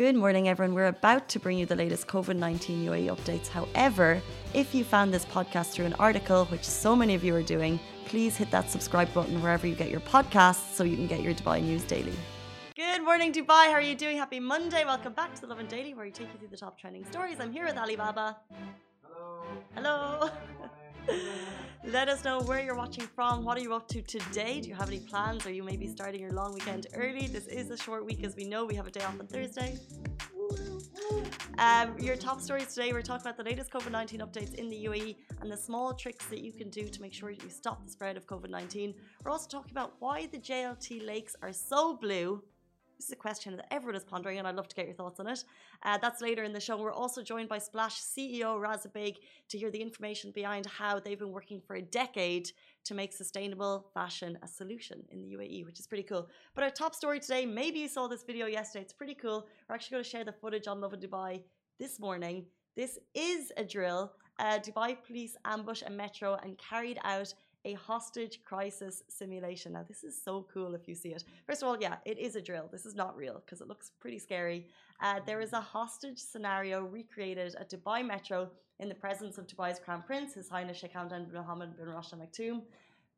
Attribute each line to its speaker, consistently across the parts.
Speaker 1: Good morning, everyone. We're about to bring you the latest COVID 19 UAE updates. However, if you found this podcast through an article, which so many of you are doing, please hit that subscribe button wherever you get your podcasts so you can get your Dubai news daily. Good morning, Dubai. How are you doing? Happy Monday. Welcome back to the Lovin Daily, where we take you through the top trending stories. I'm here with Alibaba.
Speaker 2: Hello.
Speaker 1: Hello. Let us know where you're watching from. What are you up to today? Do you have any plans? Are you maybe starting your long weekend early? This is a short week, as we know. We have a day off on Thursday. Um, your top stories today, we're talking about the latest COVID 19 updates in the UAE and the small tricks that you can do to make sure you stop the spread of COVID 19. We're also talking about why the JLT lakes are so blue this is a question that everyone is pondering, and I'd love to get your thoughts on it. Uh, that's later in the show. We're also joined by Splash CEO Raza Beig to hear the information behind how they've been working for a decade to make sustainable fashion a solution in the UAE, which is pretty cool. But our top story today, maybe you saw this video yesterday, it's pretty cool. We're actually going to share the footage on Lovin Dubai this morning. This is a drill. Uh, Dubai police ambushed a metro and carried out a hostage crisis simulation. Now, this is so cool if you see it. First of all, yeah, it is a drill. This is not real because it looks pretty scary. Uh, there is a hostage scenario recreated at Dubai Metro in the presence of Dubai's Crown Prince, His Highness Sheikh Hamdan bin Mohammed bin Rashid Al Maktoum.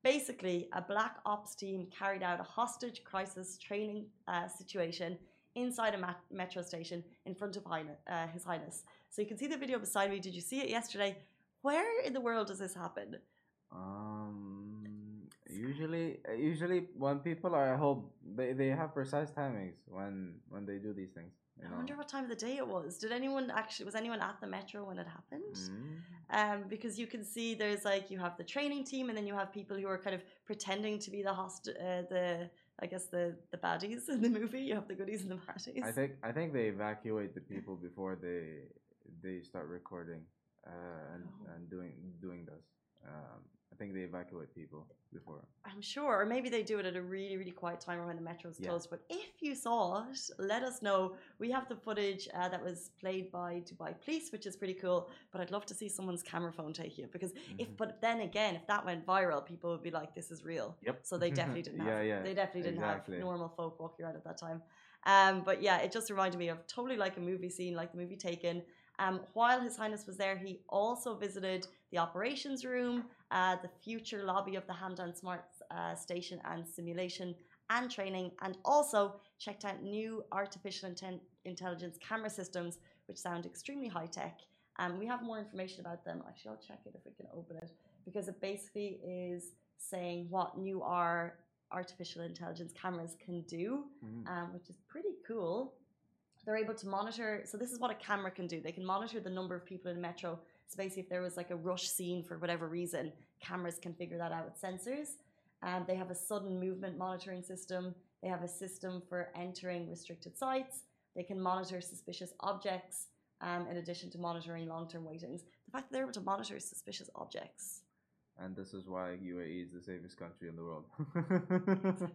Speaker 1: Basically, a black ops team carried out a hostage crisis training uh, situation inside a metro station in front of uh, His Highness. So you can see the video beside me. Did you see it yesterday? Where in the world does this happen?
Speaker 2: Um, usually, usually when people are at home, they, they have precise timings when when they do these things.
Speaker 1: You know? I wonder what time of the day it was. Did anyone actually was anyone at the metro when it happened? Mm. Um, because you can see there's like you have the training team, and then you have people who are kind of pretending to be the host, uh, the I guess the the baddies in the movie. You have the goodies and the baddies.
Speaker 2: I think I think they evacuate the people before they they start recording uh, and oh. and doing doing this. Um, I think they evacuate people before.
Speaker 1: I'm sure, or maybe they do it at a really, really quiet time when the metro is yeah. closed. But if you saw it, let us know. We have the footage uh, that was played by Dubai Police, which is pretty cool. But I'd love to see someone's camera phone take it because mm-hmm. if, but then again, if that went viral, people would be like, "This is real."
Speaker 2: Yep.
Speaker 1: So they definitely didn't.
Speaker 2: yeah,
Speaker 1: have,
Speaker 2: yeah.
Speaker 1: They definitely didn't exactly. have normal folk walking around at that time. Um, but yeah, it just reminded me of totally like a movie scene, like the movie Taken. Um, while His Highness was there, he also visited the operations room, uh, the future lobby of the Hamdan Smart uh, Station and simulation and training, and also checked out new artificial inten- intelligence camera systems, which sound extremely high tech. And um, we have more information about them. Actually, I'll check it if we can open it because it basically is saying what new our artificial intelligence cameras can do, mm. um, which is pretty cool. They're able to monitor. So this is what a camera can do. They can monitor the number of people in a metro so basically, if there was like a rush scene for whatever reason, cameras can figure that out with sensors. And they have a sudden movement monitoring system. They have a system for entering restricted sites. They can monitor suspicious objects um, in addition to monitoring long term waitings. The fact that they're able to monitor suspicious objects.
Speaker 2: And this is why UAE is the safest country in the world.
Speaker 1: exactly.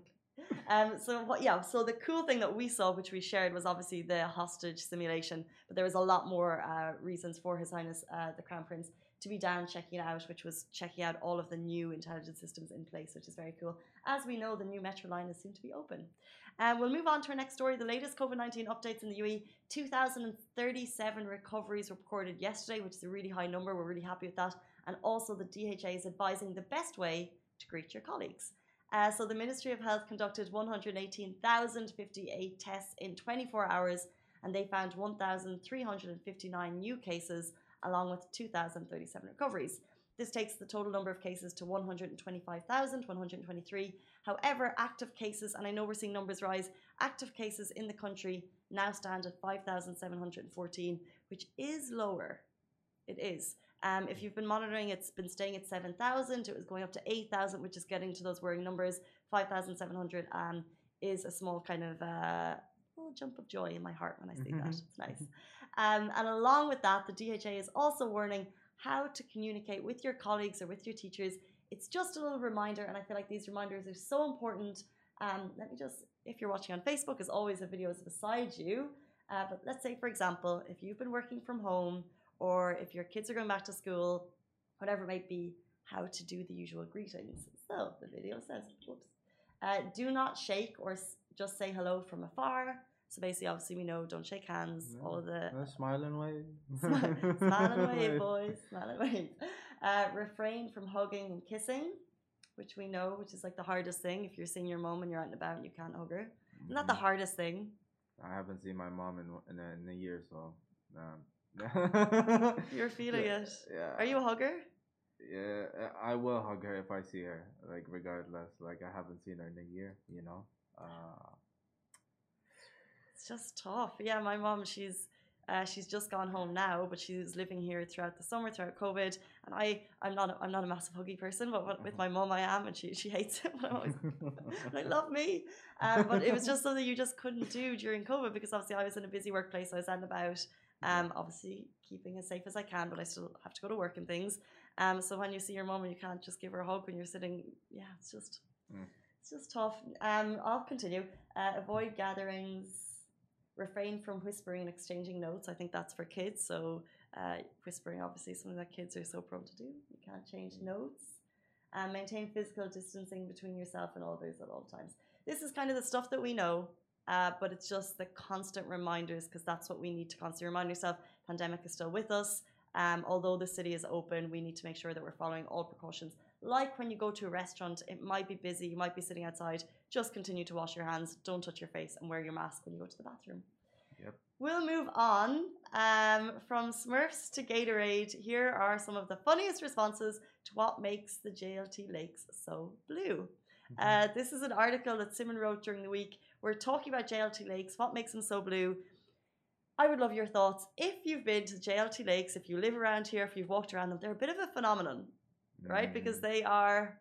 Speaker 1: Um, so what? Yeah. So the cool thing that we saw, which we shared, was obviously the hostage simulation. But there was a lot more uh, reasons for His Highness uh, the Crown Prince to be down checking out, which was checking out all of the new intelligence systems in place, which is very cool. As we know, the new metro line is soon to be open. Uh, we'll move on to our next story. The latest COVID 19 updates in the UAE 2,037 recoveries recorded yesterday, which is a really high number. We're really happy with that. And also, the DHA is advising the best way to greet your colleagues. Uh, so the Ministry of Health conducted 118,058 tests in 24 hours and they found 1,359 new cases along with 2,037 recoveries. This takes the total number of cases to 125,123. However, active cases, and I know we're seeing numbers rise, active cases in the country now stand at 5,714, which is lower. It is. Um, if you've been monitoring, it's been staying at 7,000. It was going up to 8,000, which is getting to those worrying numbers. 5,700 um, is a small kind of uh, little jump of joy in my heart when I see that. Mm-hmm. It's nice. Um, and along with that, the DHA is also warning how to communicate with your colleagues or with your teachers. It's just a little reminder, and I feel like these reminders are so important. Um, let me just, if you're watching on Facebook, as always, the video is beside you. Uh, but let's say, for example, if you've been working from home, or if your kids are going back to school, whatever it might be, how to do the usual greetings. So the video says, whoops, uh, do not shake or just say hello from afar. So basically, obviously, we know don't shake hands.
Speaker 2: Yeah.
Speaker 1: All the
Speaker 2: Uh, smile and wave.
Speaker 1: Smile, smile and wave, boys. Smile and wave. Uh, refrain from hugging and kissing, which we know, which is like the hardest thing. If you're seeing your mom and you're out and about and you can't hug her, not
Speaker 2: Mm-hmm.
Speaker 1: the hardest thing.
Speaker 2: I haven't seen my mom in in a, in a year, so. Um,
Speaker 1: You're feeling
Speaker 2: yeah,
Speaker 1: it.
Speaker 2: Yeah.
Speaker 1: Are you a hugger?
Speaker 2: Yeah, uh, I will hug her if I see her. Like regardless, like I haven't seen her in a year. You know. Uh,
Speaker 1: It's just tough. Yeah, my mom, she's. Uh, she's just gone home now, but she's living here throughout the summer, throughout COVID. And I, I'm not, a, I'm not a massive huggy person, but with- with my mom, I am, and she, she hates it. But always like, love me. Um, but it was just something you just couldn't do during COVID because obviously I was in a busy workplace. I was out and about, um, obviously keeping as safe as I can, but I still have to go to work and things. Um, so when you see your mom and you can't just give her a hug when you're sitting, yeah, it's just,
Speaker 2: Mm.
Speaker 1: it's just tough. Um, I'll continue. Uh, avoid gatherings. Refrain from whispering and exchanging notes. I think that's for kids. So uh, whispering, obviously, is something that kids are so prone to do. You can't change notes. Um, maintain physical distancing between yourself and others at all times. This is kind of the stuff that we know, uh, but it's just the constant reminders because that's what we need to constantly remind yourself. Pandemic is still with us. Um, although the city is open, we need to make sure that we're following all precautions. Like when you go to a restaurant, it might be busy, you might be sitting outside. Just continue to wash your hands, don't touch your face, and wear your mask when you go to the bathroom.
Speaker 2: Yep.
Speaker 1: We'll move on um, from Smurfs to Gatorade. Here are some of the funniest responses to what makes the JLT lakes so blue. Uh, this is an article that Simon wrote during the week. We're talking about JLT lakes, what makes them so blue. I would love your thoughts. If you've been to JLT lakes, if you live around here, if you've walked around them, they're a bit of a phenomenon, right? Because
Speaker 2: Mm,
Speaker 1: they are,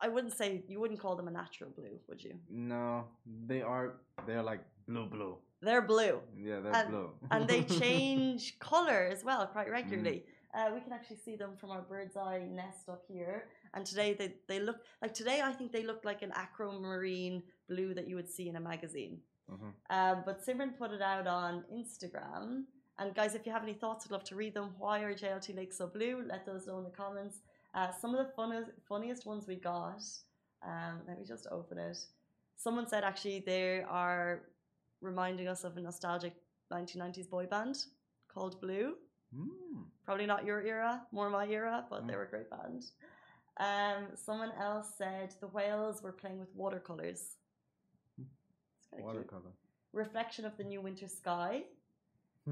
Speaker 1: I wouldn't say, you wouldn't call them a natural blue, would you?
Speaker 2: No, they are. They're like blue, blue.
Speaker 1: They're blue.
Speaker 2: Yeah, they're
Speaker 1: And-
Speaker 2: blue.
Speaker 1: and they change color as well quite
Speaker 2: Mm.
Speaker 1: regularly. Uh, we can actually see them from our bird's eye nest up here. And today they, they look like today I think they look like an aquamarine blue that you would see in a magazine.
Speaker 2: Mhm.
Speaker 1: Um, but Simran put it out on Instagram. And guys, if you have any thoughts, I'd love to read them. Why are JLT lakes so blue? Let those know in the comments. Uh, some of the funniest, funniest ones we got. Um, let me just open it. Someone said actually they are reminding us of a nostalgic 1990s boy band called Blue.
Speaker 2: Mm.
Speaker 1: Probably not your era, more my era, but they
Speaker 2: Mm.
Speaker 1: were a great band. Um, someone else said the whales were playing with watercolors. Kinda cute.
Speaker 2: Watercolor.
Speaker 1: Reflection of the new winter sky.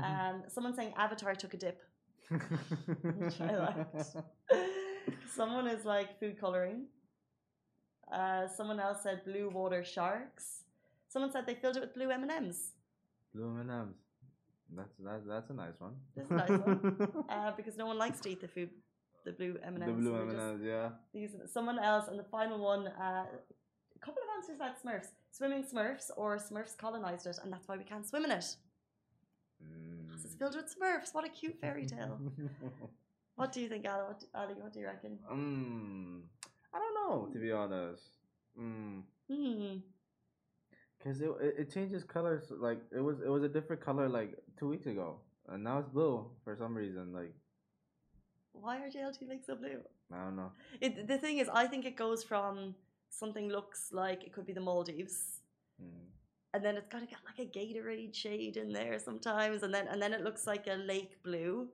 Speaker 1: Um, someone saying Avatar took a dip. which I liked. someone is like food coloring. Uh, someone else said blue water sharks. Someone said they filled it with blue M and M's.
Speaker 2: Blue M&Ms. That's that's that's a nice one.
Speaker 1: This is a nice one. uh, because no one likes to eat the food, the blue M and
Speaker 2: the blue M&Ms, yeah.
Speaker 1: These someone else, and the final one. Uh, a couple of answers about Smurfs: swimming Smurfs, or Smurfs colonized it, and that's why we can't swim in it. 'Cause It's
Speaker 2: Mm.
Speaker 1: filled with Smurfs. What a cute fairy tale. what do you think, Ali? What, Ali, what do you reckon?
Speaker 2: mm, I don't know, to be honest. Mm.
Speaker 1: Hmm.
Speaker 2: Cause it, it it changes colors. Like it was it was a different color like two weeks ago, and now it's blue for some reason. Like
Speaker 1: Why are JLT lakes so blue?
Speaker 2: I don't know.
Speaker 1: It, the thing is, I think it goes from something looks like it could be the Maldives,
Speaker 2: Mm.
Speaker 1: and then it's got to get like a Gatorade shade in there sometimes, and then and then it looks like a lake blue,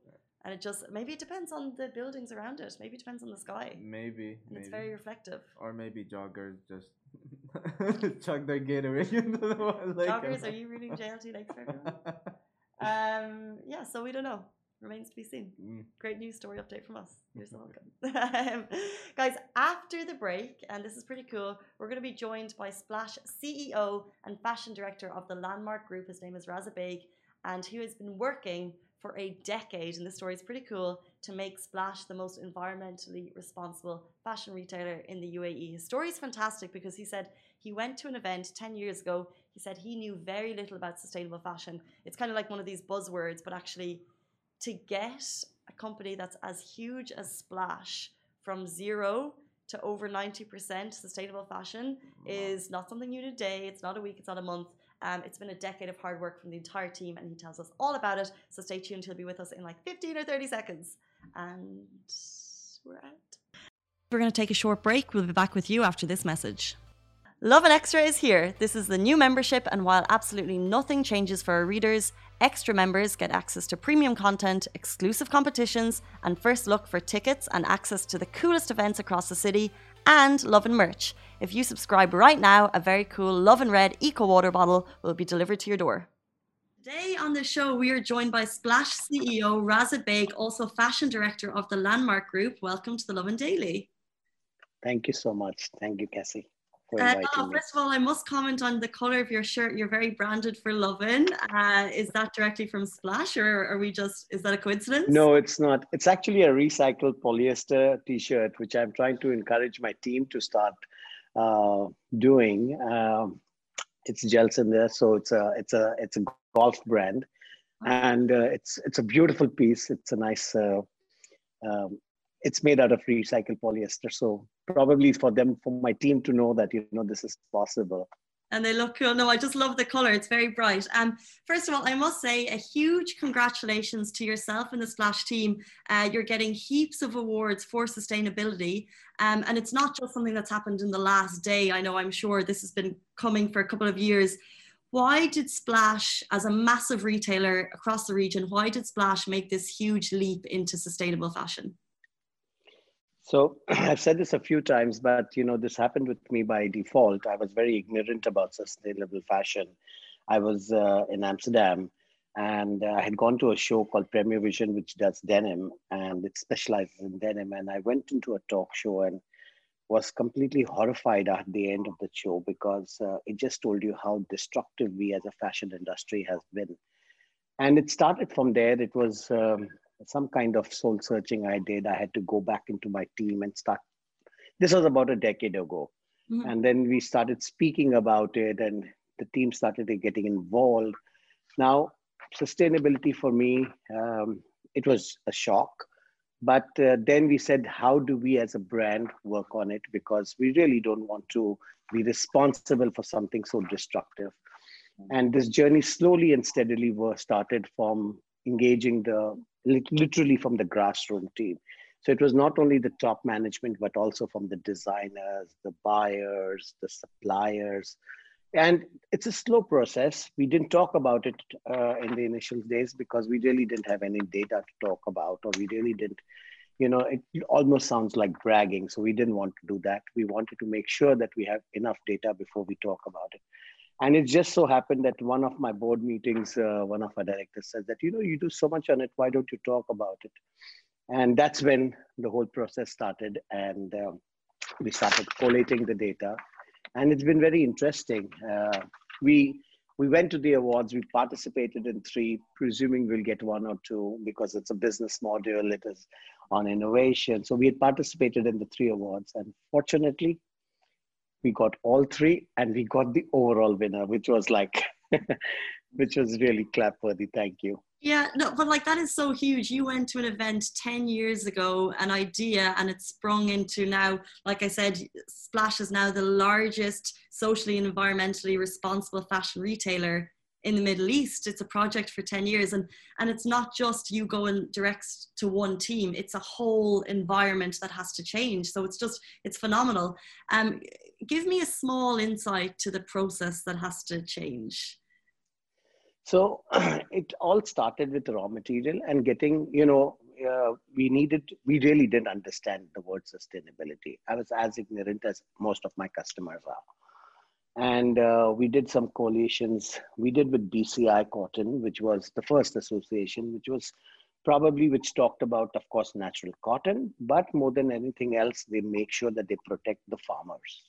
Speaker 1: and it just maybe it depends on the buildings around it. Maybe it depends on the sky.
Speaker 2: Maybe
Speaker 1: And
Speaker 2: maybe
Speaker 1: it's very reflective.
Speaker 2: or maybe joggers just chug their Gatorade into the lake.
Speaker 1: Joggers, are you reading JLT Lakes for everyone? Um, yeah, so we don't know. Remains to be seen.
Speaker 2: Mm.
Speaker 1: Great news story update from us. You're so welcome. Um, guys, after the break, and this is pretty cool, we're going to be joined by Splash CEO and fashion director of the Landmark Group. His name is Raza Beig, and he has been working for a decade, and this story is pretty cool, to make Splash the most environmentally responsible fashion retailer in the UAE. His story is fantastic because he said he went to an event 10 years ago. He said he knew very little about sustainable fashion. It's kind of like one of these buzzwords, but actually, to get a company that's as huge as Splash from zero to over 90% sustainable fashion is not something you do a day, it's not a week, it's not a month. Um, it's been a decade of hard work from the entire team, and he tells us all about it. So stay tuned, he'll be with us in like 15 or 30 seconds. And we're out. We're going to take a short break. We'll be back with you after this message. Lovin Extra is here. This is the new membership, and while absolutely nothing changes for our readers, extra members get access to premium content, exclusive competitions, and first look for tickets and access to the coolest events across the city, and Lovin merch. If you subscribe right now, a very cool Lovin Red Eco Water bottle will be delivered to your door. Today on the show, we are joined by Splash CEO Raza Beig, also fashion director of the Landmark Group. Welcome to the Lovin Daily.
Speaker 3: Thank you so much. Thank you, Cassie.
Speaker 1: Uh, oh, first of all, I must comment on the color of your shirt. You're very branded for Lovin. Uh, is that directly from Splash, or are we just? Is that a coincidence?
Speaker 3: No, it's not. It's actually a recycled polyester T-shirt, which I'm trying to encourage my team to start uh, doing. Um, it's gels in there, so it's a it's a it's a golf brand, and uh, it's it's a beautiful piece. It's a nice. Uh, um, it's made out of recycled polyester, so probably for them for my team to know that you know this is possible
Speaker 1: and they look cool. No, I just love the color. It's very bright. Um, first of all, I must say a huge congratulations to yourself and the Splash team. Uh, you're getting heaps of awards for sustainability. Um, and it's not just something that's happened in the last day. I know I'm sure this has been coming for a couple of years. Why did Splash, as a massive retailer across the region, why did Splash make this huge leap into sustainable fashion?
Speaker 3: So I've said this a few times, but you know, this happened with me by default. I was very ignorant about sustainable fashion. I was uh, in Amsterdam and uh, I had gone to a show called Premier Vision, which does denim and it specializes in denim. And I went into a talk show and was completely horrified at the end of the show because uh, it just told you how destructive we as a fashion industry has been. And it started from there. It was um, some kind of soul searching I did. I had to go back into my team and start. This was about a decade ago. Mm-hmm. And then we started speaking about it, and the team started getting involved. Now, sustainability for me, um, it was a shock. But uh, then we said, how do we as a brand work on it? Because we really don't want to be responsible for something so destructive. Mm-hmm. And this journey slowly and steadily was started from engaging the literally from the grassroots team. So it was not only the top management, but also from the designers, the buyers, the suppliers. And it's a slow process. We didn't talk about it uh, in the initial days because we really didn't have any data to talk about, or we really didn't, you know, it almost sounds like bragging. So we didn't want to do that. We wanted to make sure that we have enough data before we talk about it. And it just so happened that one of my board meetings, uh, one of our directors said that, you know, you do so much on it, why don't you talk about it? And that's when the whole process started. And um, we started collating the data. And it's been very interesting. Uh, we, we went to the awards, we participated in three, presuming we'll get one or two because it's a business model, it is on innovation. So we had participated in the three awards. And fortunately, we got all three and we got the overall winner which was like which was really clapworthy. Thank you.
Speaker 1: Yeah no but like that is so huge. You went to an event 10 years ago an idea and it sprung into now like i said splash is now the largest socially and environmentally responsible fashion retailer in the Middle East. It's a project for 10 years. And, and it's not just you going direct to one team, it's a whole environment that has to change. So it's just, it's phenomenal. Um, give me a small insight to the process that has to change.
Speaker 3: So it all started with raw material and getting, you know, uh, we needed, we really didn't understand the word sustainability. I was as ignorant as most of my customers are and uh, we did some coalitions. We did with BCI Cotton, which was the first association, which was probably which talked about, of course, natural cotton, but more than anything else, they make sure that they protect the farmers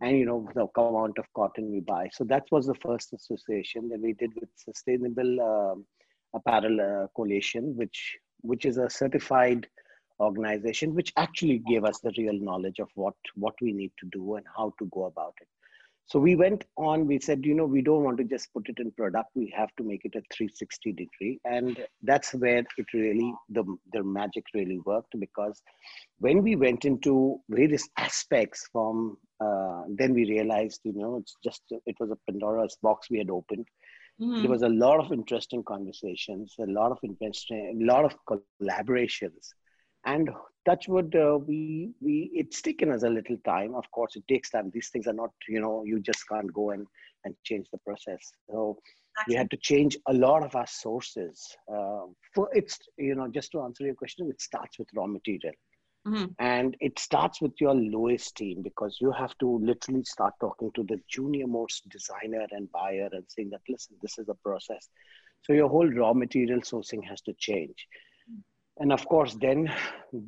Speaker 3: and you know the amount of cotton we buy. So that was the first association that we did with Sustainable um, Apparel uh, Coalition, which which is a certified organization which actually gave us the real knowledge of what what we need to do and how to go about it so we went on, we said, you know, we don't want to just put it in product. We have to make it a 360 degree. And that's where it really, the, the magic really worked because when we went into various aspects from, uh, then we realized, you know, it's just, it was a Pandora's box we had opened. Mm-hmm. There was a lot of interesting conversations, a lot of interesting, a lot of collaborations. And touch wood, uh, we we it's taken us a little time. Of course, it takes time. These things are not, you know, you just can't go and and change the process. So we had to change a lot of our sources. Uh, for it's, you know, just to answer your question, it starts with raw material. Mm-hmm. And it starts with your lowest team because you have to literally start talking to the junior most designer and buyer and saying that, listen, this is a process. So your whole raw material sourcing has to change. And of course, then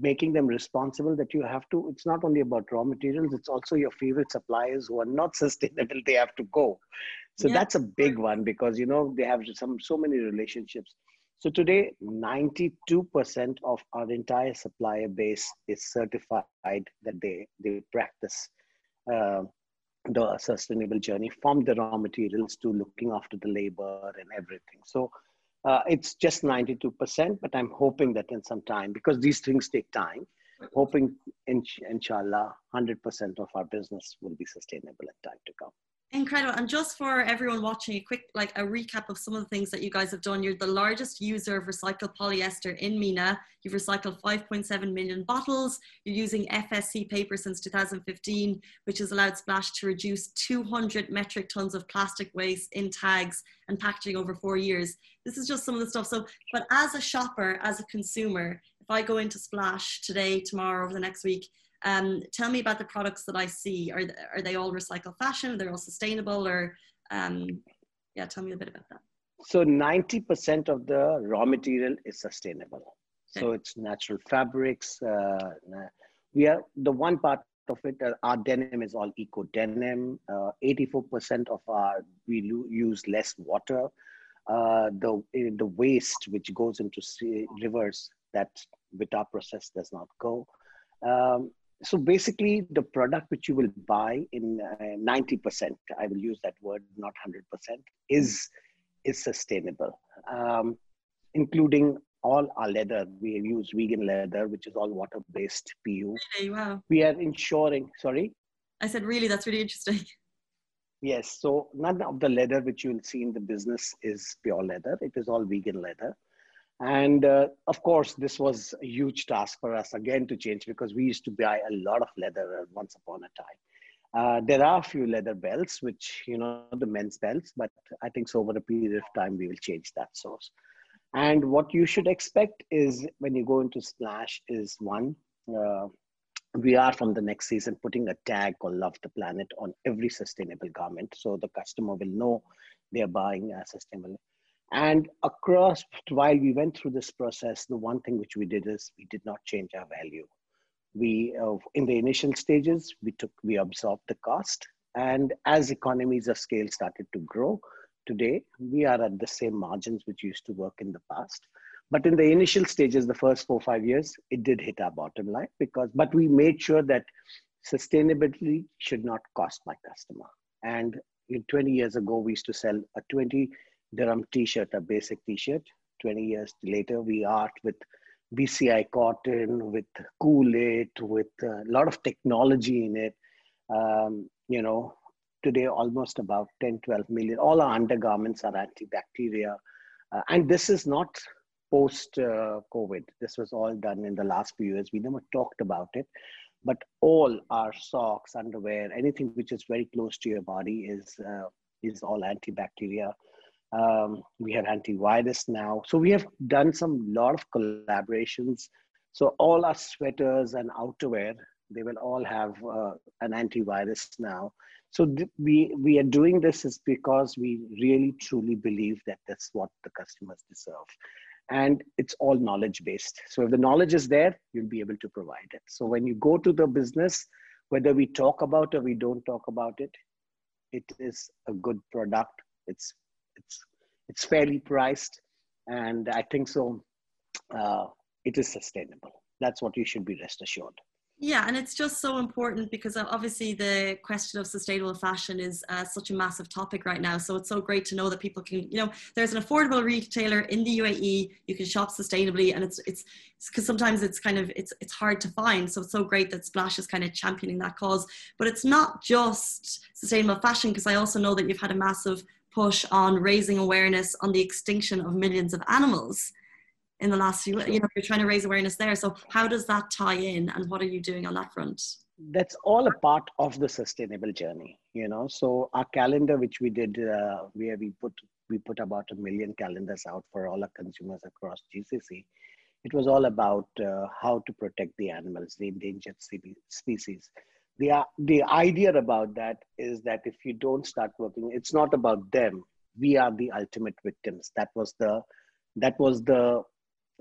Speaker 3: making them responsible that you have to, it's not only about raw materials, it's also your favorite suppliers who are not sustainable, they have to go. So yeah. that's a big one because, you know, they have some so many relationships. So today, 92% of our entire supplier base is certified that they, they practice uh, the sustainable journey from the raw materials to looking after the labor and everything. So uh, it's just 92%, but I'm hoping that in some time, because these things take time, hoping in, inshallah, 100% of our business will be sustainable in time to come.
Speaker 1: Incredible. And just for everyone watching, a quick like a recap of some of the things that you guys have done. You're the largest user of recycled polyester in MENA. You've recycled 5.7 million bottles. You're using FSC paper since 2015, which has allowed Splash to reduce 200 metric tons of plastic waste in tags and packaging over four years. This is just some of the stuff. So, but as a shopper, as a consumer, if I go into Splash today, tomorrow, over the next week, um, tell me about the products that I see. Are, are they all recycled fashion? Are they all sustainable? Or, um, yeah, tell me a bit about that.
Speaker 3: So 90% of the raw material is sustainable. Okay. So it's natural fabrics. Uh, we are the one part of it. Uh, our denim is all eco denim. Uh, 84% of our we use less water. Uh, the the waste which goes into sea, rivers that with our process does not go. Um, so basically the product which you will buy in uh, 90% i will use that word not 100% is is sustainable. Um, including all our leather. We use vegan leather which is all water based pu
Speaker 1: really? wow.
Speaker 3: We are ensuring sorry?
Speaker 1: I said really? That's really interesting.
Speaker 3: Yes. So none of the leather which you will see in the business is pure leather. It is all vegan leather and uh, of course, this was a huge task for us again to change because we used to buy a lot of leather once upon a time. Uh, there are a few leather belts, which, you know, the men's belts, but I think so over a period of time, we will change that source. And what you should expect is when you go into Splash is one, uh, we are from the next season putting a tag called Love the Planet on every sustainable garment. So the customer will know they're buying a sustainable and across, while we went through this process, the one thing which we did is we did not change our value. We, uh, in the initial stages, we took, we absorbed the cost. And as economies of scale started to grow, today we are at the same margins which used to work in the past. But in the initial stages, the first four, five years, it did hit our bottom line because, but we made sure that sustainability should not cost my customer. And 20 years ago, we used to sell a 20 dirham t-shirt, a basic t-shirt. 20 years later, we art with BCI cotton, with Kool-Aid, with a lot of technology in it. Um, you know, today almost about 10, 12 million. All our undergarments are antibacterial. Uh, and this is not post uh, COVID. This was all done in the last few years. We never talked about it. But all our socks, underwear, anything which is very close to your body is, uh, is all antibacterial. Um, we have antivirus now. So we have done some lot of collaborations. So all our sweaters and outerwear, they will all have uh, an antivirus now. So th- we we are doing this is because we really truly believe that that's what the customers deserve, and it's all knowledge based. So if the knowledge is there, you'll be able to provide it. So when you go to the business, whether we talk about or we don't talk about it, it is a good product. It's it's fairly priced, and I think so. Uh, it is sustainable. That's what you should be rest assured.
Speaker 1: Yeah, and it's just so important because obviously the question of sustainable fashion is uh, such a massive topic right now. So it's so great to know that people can, you know, there's an affordable retailer in the UAE. You can shop sustainably, and it's it's because sometimes it's kind of it's it's hard to find. So it's so great that Splash is kind of championing that cause. But it's not just sustainable fashion because I also know that you've had a massive push on raising awareness on the extinction of millions of animals. in the last few you know you're trying to raise awareness there. So how does that tie in and what are you doing on that front?
Speaker 3: That's all a part of the sustainable journey you know. So our calendar which we did uh, where we put we put about a million calendars out for all our consumers across gcc it was all about uh, how to protect the animals the endangered species the, the idea about that is that if you don't start working it's not about them we are the ultimate victims that was the that was the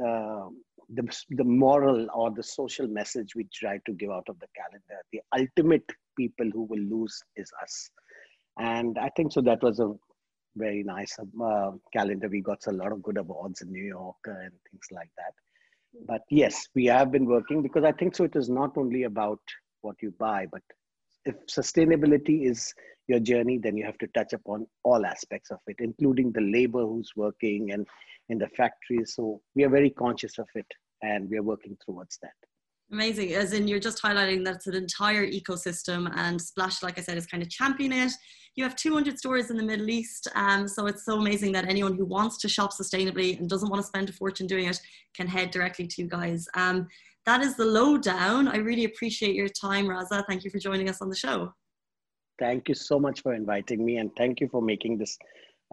Speaker 3: uh, the, the moral or the social message we try to give out of the calendar. The ultimate people who will lose is us. And I think so that was a very nice uh, calendar. We got a lot of good awards in New York and things like that. But yes, we have been working because I think so it is not only about what you buy, but if sustainability is your journey, then you have to touch upon all aspects of it, including the labor who's working and in the factories. So we are very conscious of it and we are working towards that.
Speaker 1: Amazing. As in, you're just highlighting that it's an entire ecosystem, and Splash, like I said, is kind of championing it. You have 200 stores in the Middle East, um, so it's so amazing that anyone who wants to shop sustainably and doesn't want to spend a fortune doing it can head directly to you guys. Um, that is the lowdown. I really appreciate your time, Raza. Thank you for joining us on the show.
Speaker 3: Thank you so much for inviting me, and thank you for making this.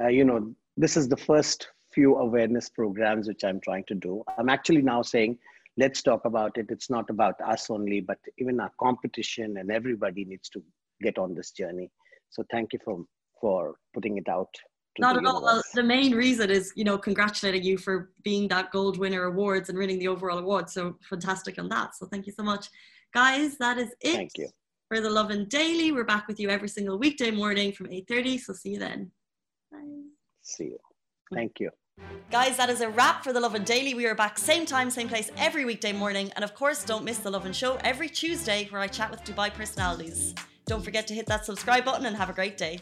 Speaker 3: Uh, you know, this is the first few awareness programs which I'm trying to do. I'm actually now saying, let's talk about it. It's not about us only, but even our competition and everybody needs to get on this journey. So thank you for for putting it out.
Speaker 1: Not at all. Well, the main reason is, you know, congratulating you for being that gold winner awards and winning the overall award. So fantastic on that. So thank you so much. Guys, that is it.
Speaker 3: Thank you.
Speaker 1: For the Lovin Daily. We're back with you every single weekday morning from 8.30. So see you then.
Speaker 3: Bye. See you. Thank you.
Speaker 1: Guys, that is a wrap for The Lovin Daily. We are back same time, same place every weekday morning. And of course, don't miss The Lovin Show every Tuesday where I chat with Dubai personalities. Don't forget to hit that subscribe button and have a great day.